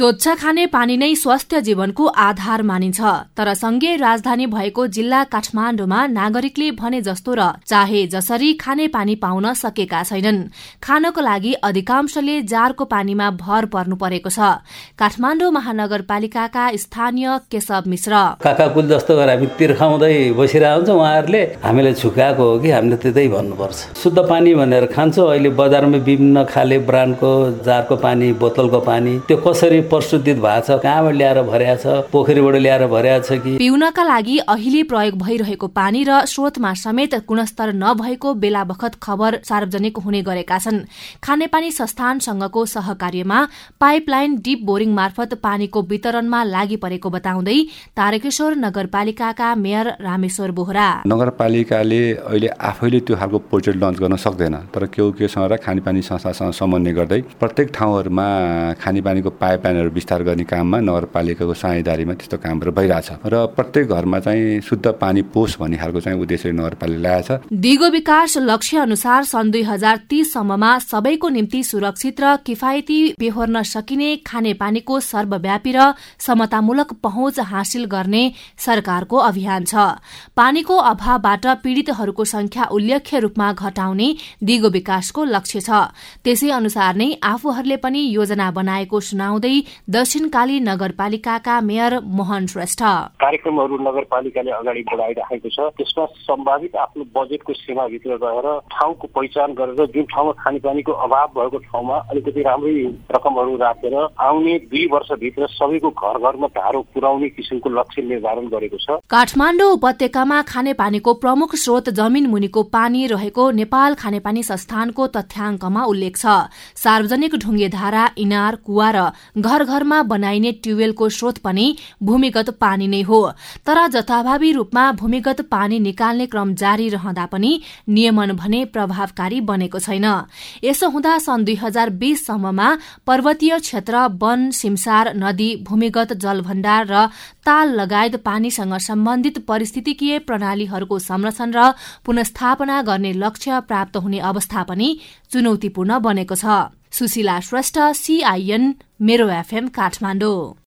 स्वच्छ खाने पानी नै स्वस्थ जीवनको आधार मानिन्छ। तर सँगै राजधानी भएको जिल्ला काठमाण्डुमा नागरिकले भने जस्तो र चाहे जसरी खाने पानी पाउन सकेका छैनन्। खानको लागि अधिकांशले जारको पानीमा भर पर्नु परेको छ। काठमाण्डु महानगरपालिकाका स्थानीय केशव मिश्र। काकाकुल जस्तो गरेर हामी तिर्खाउँदै बसिरहेको हुन्छ। उहाँहरूले हामीले छुकाएको हो कि हामीले त्यतै भन्नुपर्छ। शुद्ध पानी भनेर खान्छौँ। अहिले बजारमा विभिन्न खाले ब्रान्डको जारको पानी बोतलको पानी त्यो कसरी प्रस्तुत भएको छ कहाँबाट ल्याएर भर्या छ पोखरीबाट ल्याएर भर्या छ कि? पिउनका लागि अहिले प्रयोग भइरहेको पानी र स्रोतमा समेत गुणस्तर नभएको बेला बखत खबर सार्वजनिक हुने गरेका छन्। खानेपानी संस्थानसँगको सहकार्यमा पाइपलाइन डिप बोरिङ मार्फत पानीको वितरणमा लागि परेको बताउँदै तारकेश्वर नगरपालिकाका मेयर रामेश्वर बोहरा। नगरपालिकाले अहिले आफैले त्यो खालको पोर्टल लन्च गर्न सक्दैन तर केही केसँग र खानेपानी संस्थासँग समन्वय गर्दै प्रत्येक ठाउँहरूमा खानेपानीको पाइपलाइनहरू विस्तार गर्ने काममा नगरपालिकाको साझेदारीमा त्यस्तो कामहरू भइरहेछ। र प्रत्येक घरमा चाहिँ शुद्ध पानी पोस भन्ने खालको चाहिँ उद्देश्य नगरपालिका छ दिगो विकास लक्ष्य अनुसार सन् दुई हजार तीससम्ममा सबैको निम्ति सुरक्षित र किफायती बेहोर्न सकिने खानेपानीको सर्वव्यापी र समतामूलक पहुँच हासिल गर्ने सरकारको अभियान छ। पानीको अभावबाट पीड़ितहरूको संख्या उल्लेख्य रूपमा घटाउने दिगो विकासको लक्ष्य छ। त्यसै अनुसार नै आफूहरूले पनि योजना बनाएको सुनाउँदै दक्षिणकाली नगरपालिकाका मेयर मोहन श्रेष्ठ। कार्यक्रमहरू नगरपालिकाले अगाडि बढाइराखेको छ। त्यसमा सम्भावित आफ्नो बजेटको सीमाभित्र रहेर ठाउँको पहिचान गरेर जुन ठाउँमा खानेपानीको अभाव भएको ठाउँमा अलिकति राम्रै रकमहरू राखेर आउने दुई वर्षभित्र सबैको घर घरमा धारो पुर्याउने किसिमको लक्ष्य निर्धारण गरेको छ। काठमाडौँ उपत्यकामा खानेपानीको प्रमुख स्रोत जमिन मुनिको पानी रहेको नेपाल खानेपानी संस्थानको तथ्याङ्कमा उल्लेख छ। सार्वजनिक ढुङ्गे धारा इनार कुवा र घर घरमा बनाइने ट्युबवेलको स्रोत पनि भूमिगत पानी नै हो। तर जथाभावी रूपमा भूमिगत पानी निकाल्ने क्रम जारी रहँदा पनि नियमन भने प्रभावकारी बनेको छैन। यसो हुँदा सन् दुई हजार बीससम्ममा पर्वतीय क्षेत्र वन सिमसार नदी भूमिगत जलभण्डार र ताल लगायत पानीसँग सम्बन्धित परिस्थितिकीय प्रणालीहरूको संरक्षण र पुनस्थापना गर्ने लक्ष्य प्राप्त हुने अवस्था पनि चुनौतीपूर्ण बनेको छ। Sushila Shrestha CIN Mero FM Kathmandu.